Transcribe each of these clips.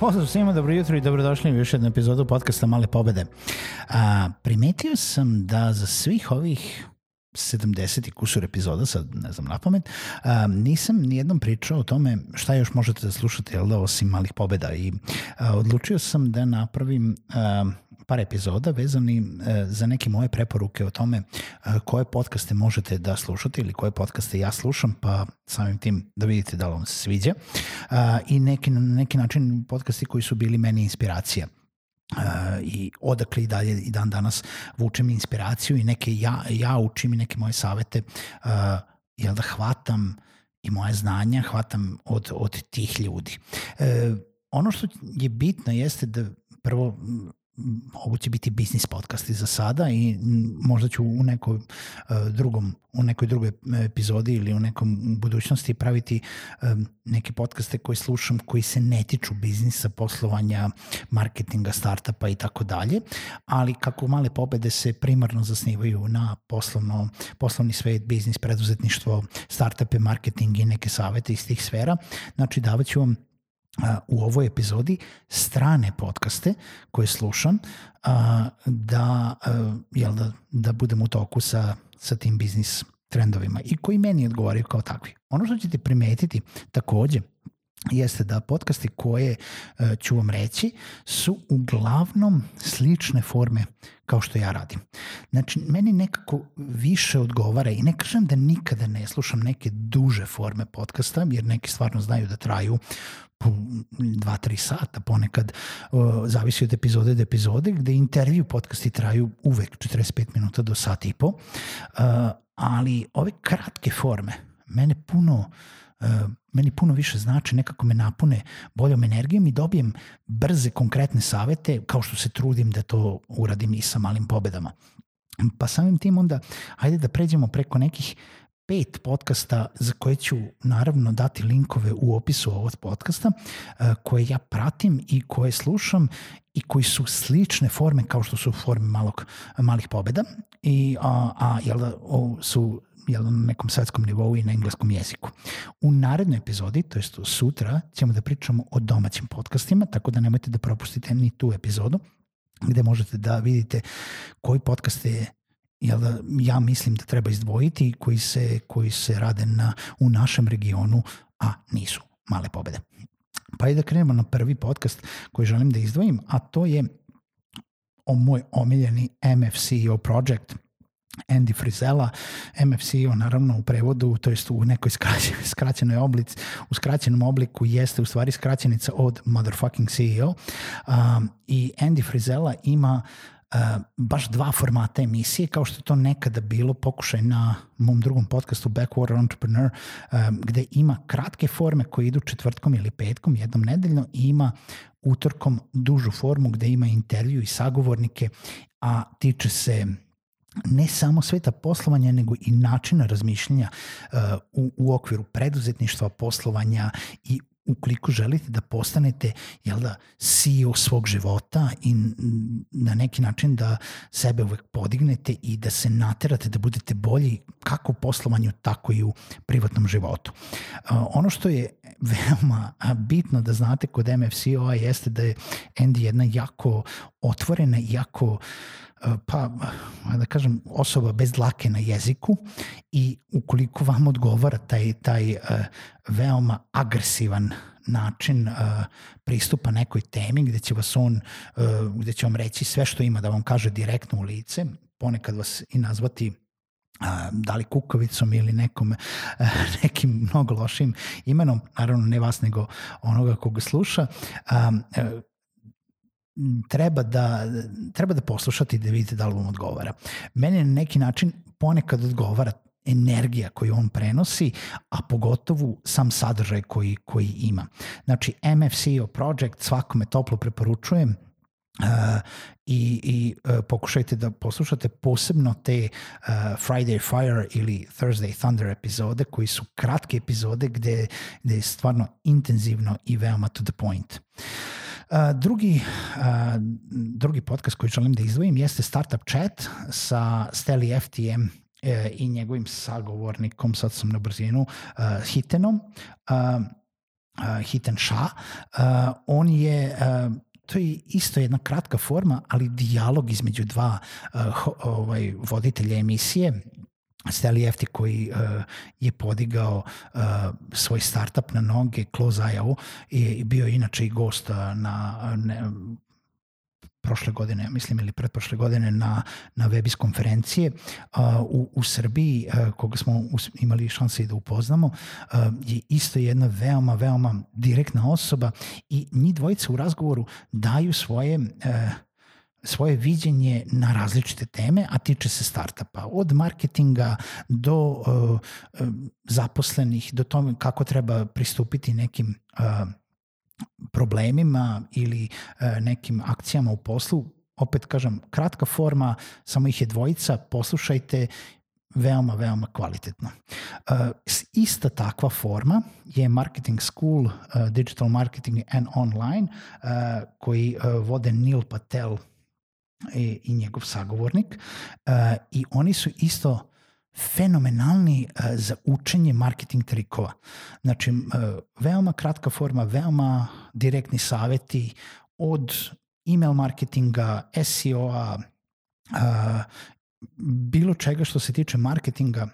Pozdrav svima, dobro jutro i dobrodošli u još jednu epizodu podcasta Male pobede. A, primetio sam da za svih ovih 70 i kusur epizoda, sad ne znam na pamet, a, nisam nijednom pričao o tome šta još možete da slušate, jel da, osim malih pobeda i a, odlučio sam da napravim a, par epizoda vezani e, za neke moje preporuke o tome e, koje podcaste možete da slušate ili koje podcaste ja slušam, pa samim tim da vidite da li vam se sviđa. E, I neki, na neki način podcasti koji su bili meni inspiracija. I odakle i dalje i dan danas vučem inspiraciju i neke ja, ja učim i neke moje savete uh, jel da hvatam i moje znanja hvatam od, od tih ljudi. Uh, ono što je bitno jeste da prvo ovo će biti biznis podcasti za sada i možda ću u nekoj uh, drugom u nekoj drugoj epizodi ili u nekom budućnosti praviti um, neke podcaste koje slušam koji se ne tiču biznisa, poslovanja, marketinga, startupa i tako dalje, ali kako male pobede se primarno zasnivaju na poslovno, poslovni svet, biznis, preduzetništvo, startupe, marketing i neke savete iz tih sfera, znači davaću vam u ovoj epizodi strane podcaste koje slušam da, jel da, da budem u toku sa, sa tim biznis trendovima i koji meni odgovaraju kao takvi. Ono što ćete primetiti takođe jeste da podcasti koje uh, ću vam reći su uglavnom slične forme kao što ja radim. Znači, meni nekako više odgovara i ne kažem da nikada ne slušam neke duže forme podcasta, jer neki stvarno znaju da traju po dva, tri sata ponekad, uh, zavisi od epizode do epizode, gde intervju podcasti traju uvek 45 minuta do sat i po, uh, ali ove kratke forme mene puno meni puno više znači, nekako me napune boljom energijom i dobijem brze, konkretne savete, kao što se trudim da to uradim i sa malim pobedama. Pa samim tim onda, ajde da pređemo preko nekih pet podcasta za koje ću naravno dati linkove u opisu ovog podcasta e, koje ja pratim i koje slušam i koji su slične forme kao što su forme malog, malih pobeda i a, a jel da, su jel, na nekom svetskom nivou i na engleskom jeziku. U narednoj epizodi, to jest sutra, ćemo da pričamo o domaćim podcastima, tako da nemojte da propustite ni tu epizodu gde možete da vidite koji podcaste jel da, ja mislim da treba izdvojiti koji se, koji se rade na, u našem regionu, a nisu male pobede. Pa i da krenemo na prvi podcast koji želim da izdvojim, a to je o moj omiljeni MFCEO project – Andy Frizella, MFCEO naravno u prevodu, to jest u nekoj skraćenoj oblici, u skraćenom obliku jeste u stvari skraćenica od motherfucking CEO um, i Andy Frizella ima Uh, baš dva formata emisije, kao što je to nekada bilo pokušaj na mom drugom podcastu Backwater Entrepreneur, um, gde ima kratke forme koje idu četvrtkom ili petkom, jednom nedeljno i ima utorkom dužu formu gde ima intervju i sagovornike, a tiče se ne samo sveta poslovanja, nego i načina razmišljanja uh, u, u okviru preduzetništva, poslovanja i ukoliko želite da postanete jel da, CEO svog života i na neki način da sebe uvek podignete i da se naterate da budete bolji kako u poslovanju, tako i u privatnom životu. Uh, ono što je veoma bitno da znate kod MFCO-a jeste da je Andy jedna jako otvorena, jako uh, pa da kažem osoba bez dlake na jeziku i ukoliko vam odgovara taj, taj uh, veoma agresivan način uh, pristupa nekoj temi gde će vas on, gde će vam reći sve što ima da vam kaže direktno u lice, ponekad vas i nazvati da li kukovicom ili nekom, nekim mnogo lošim imenom, naravno ne vas nego onoga koga sluša, treba da, treba da poslušate i da vidite da li vam odgovara. Meni na neki način ponekad odgovara energija koju on prenosi, a pogotovo sam sadržaj koji, koji ima. Znači, MFCO Project svakome toplo preporučujem, Uh, i, i uh, pokušajte da poslušate posebno te uh, Friday Fire ili Thursday Thunder epizode koji su kratke epizode gde, gde je stvarno intenzivno i veoma to the point. Uh, drugi, uh, drugi podcast koji želim da izdvojim jeste Startup Chat sa Steli FTM e, i njegovim sagovornikom, sad sam na brzinu, uh, Hitenom, uh, uh, Hiten Shah. Uh, on je uh, to je isto jedna kratka forma, ali dijalog između dva uh, ovaj, voditelja emisije, Steli Efti koji uh, je podigao uh, svoj startup na noge, Close.io i bio inače i gost uh, na ne, prošle godine, mislim ili pretprošle godine na, na Webis konferencije uh, u, u Srbiji, uh, koga smo us, imali šanse i da upoznamo, uh, je isto jedna veoma, veoma direktna osoba i njih dvojica u razgovoru daju svoje uh, svoje viđenje na različite teme, a tiče se startupa. Od marketinga do uh, zaposlenih, do tome kako treba pristupiti nekim uh, problemima ili e, nekim akcijama u poslu, opet kažem, kratka forma, samo ih je dvojica, poslušajte, veoma, veoma kvalitetno. Uh, ista takva forma je Marketing School, uh, Digital Marketing and Online, uh, koji uh, vode Neil Patel i, i njegov sagovornik uh, i oni su isto fenomenalni uh, za učenje marketing trikova. Znači, uh, veoma kratka forma, veoma direktni saveti od email marketinga, SEO-a, uh, bilo čega što se tiče marketinga,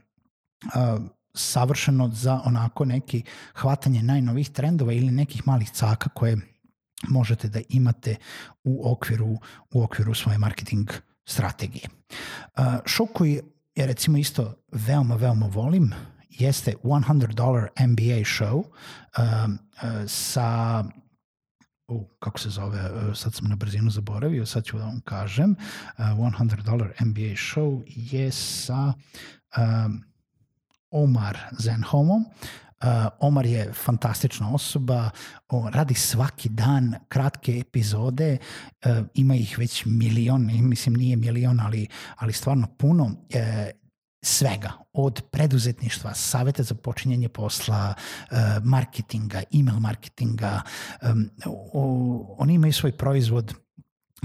savršeno za onako neki hvatanje najnovih trendova ili nekih malih caka koje možete da imate u okviru, u okviru svoje marketing strategije. Uh, show koji ja recimo isto veoma, veoma volim, jeste $100 MBA show um, uh, sa uh, kako se zove, uh, sad sam na brzinu zaboravio, sad ću da vam kažem, uh, $100 MBA show je sa um, Omar Zenhomom, Omar je fantastična osoba, on radi svaki dan kratke epizode, uh, ima ih već milion, mislim nije milion, ali, ali stvarno puno. Uh, svega, od preduzetništva, saveta za počinjanje posla, marketinga, email marketinga. Oni imaju svoj proizvod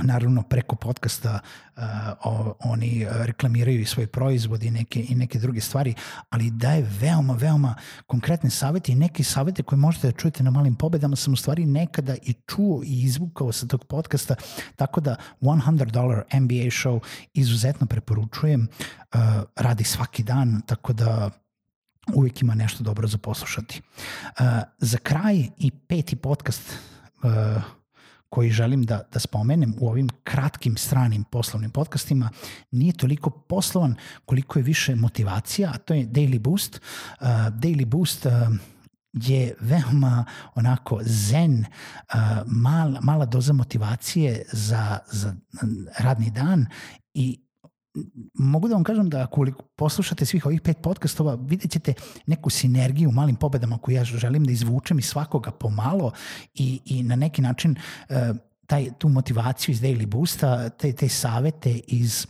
naravno preko podcasta uh, o, oni reklamiraju i svoj proizvod i neke, i neke druge stvari, ali daje veoma, veoma konkretne savete i neke savete koje možete da čujete na malim pobedama sam u stvari nekada i čuo i izvukao sa tog podcasta, tako da $100 MBA show izuzetno preporučujem, uh, radi svaki dan, tako da uvijek ima nešto dobro za poslušati. Uh, za kraj i peti podcast uh, koji želim da, da spomenem u ovim kratkim stranim poslovnim podcastima nije toliko poslovan koliko je više motivacija, a to je Daily Boost. Uh, Daily Boost uh, je veoma onako zen, uh, mal, mala doza motivacije za, za radni dan i mogu da vam kažem da ako poslušate svih ovih pet podcastova, vidjet ćete neku sinergiju u malim pobedama koju ja želim da izvučem iz svakoga pomalo i, i na neki način uh, taj, tu motivaciju iz Daily Boosta, te, te savete iz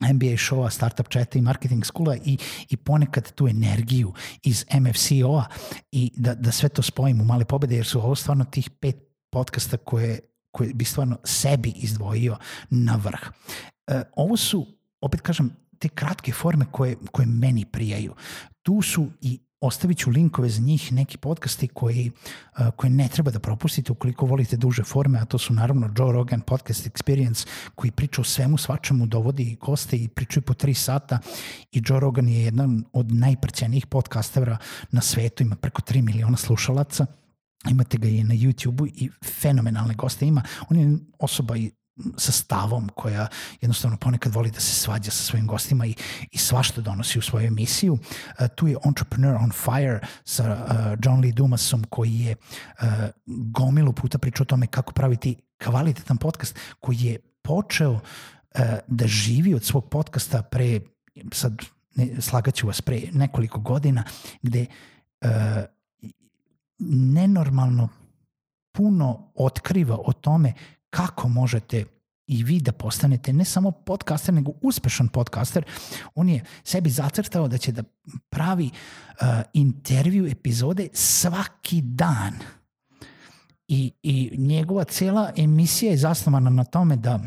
MBA showa, startup chata i marketing skula i, i ponekad tu energiju iz MFCO-a i da, da sve to spojim u male pobede jer su ovo stvarno tih pet podcasta koje, koje bi stvarno sebi izdvojio na vrh. E, ovo su opet kažem, te kratke forme koje, koje meni prijaju. Tu su i ostavit ću linkove za njih, neki podcasti koji, koje ne treba da propustite ukoliko volite duže forme, a to su naravno Joe Rogan Podcast Experience koji priča o svemu svačemu, dovodi goste i pričaju po tri sata i Joe Rogan je jedan od najprćenijih podcastera na svetu, ima preko 3 miliona slušalaca imate ga i na YouTube-u i fenomenalne goste ima. On je osoba sa stavom, koja jednostavno ponekad voli da se svađa sa svojim gostima i, i svašta donosi u svoju emisiju. Uh, tu je Entrepreneur on Fire sa uh, John Lee Dumasom koji je uh, gomilu puta pričao o tome kako praviti kvalitetan podcast koji je počeo uh, da živi od svog podcasta pre sad ne, slagaću vas pre nekoliko godina gde uh, nenormalno puno otkriva o tome kako možete i vi da postanete ne samo podcaster, nego uspešan podcaster. On je sebi zacrtao da će da pravi uh, intervju epizode svaki dan. I, I njegova cela emisija je zasnovana na tome da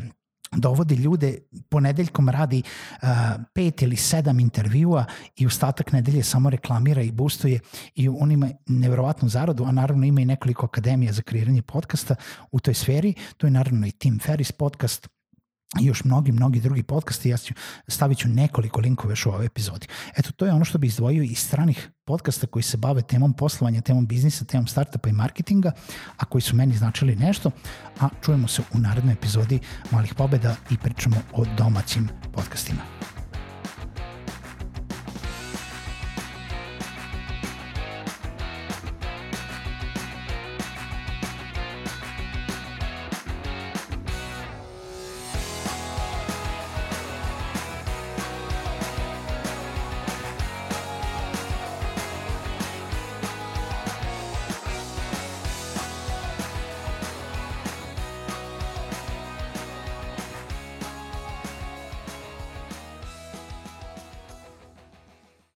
dovodi ljude, ponedeljkom radi uh, pet ili sedam intervjua i ostatak nedelje samo reklamira i boostuje i on ima nevjerovatnu zaradu, a naravno ima i nekoliko akademija za kreiranje podcasta u toj sferi. To je naravno i Tim Ferris podcast, i još mnogi, mnogi drugi podcasti, ja ću, stavit ću nekoliko linkova još u ovoj epizodi. Eto, to je ono što bi izdvojio iz stranih podcasta koji se bave temom poslovanja, temom biznisa, temom startupa i marketinga, a koji su meni značili nešto, a čujemo se u narednoj epizodi Malih pobeda i pričamo o domaćim podcastima.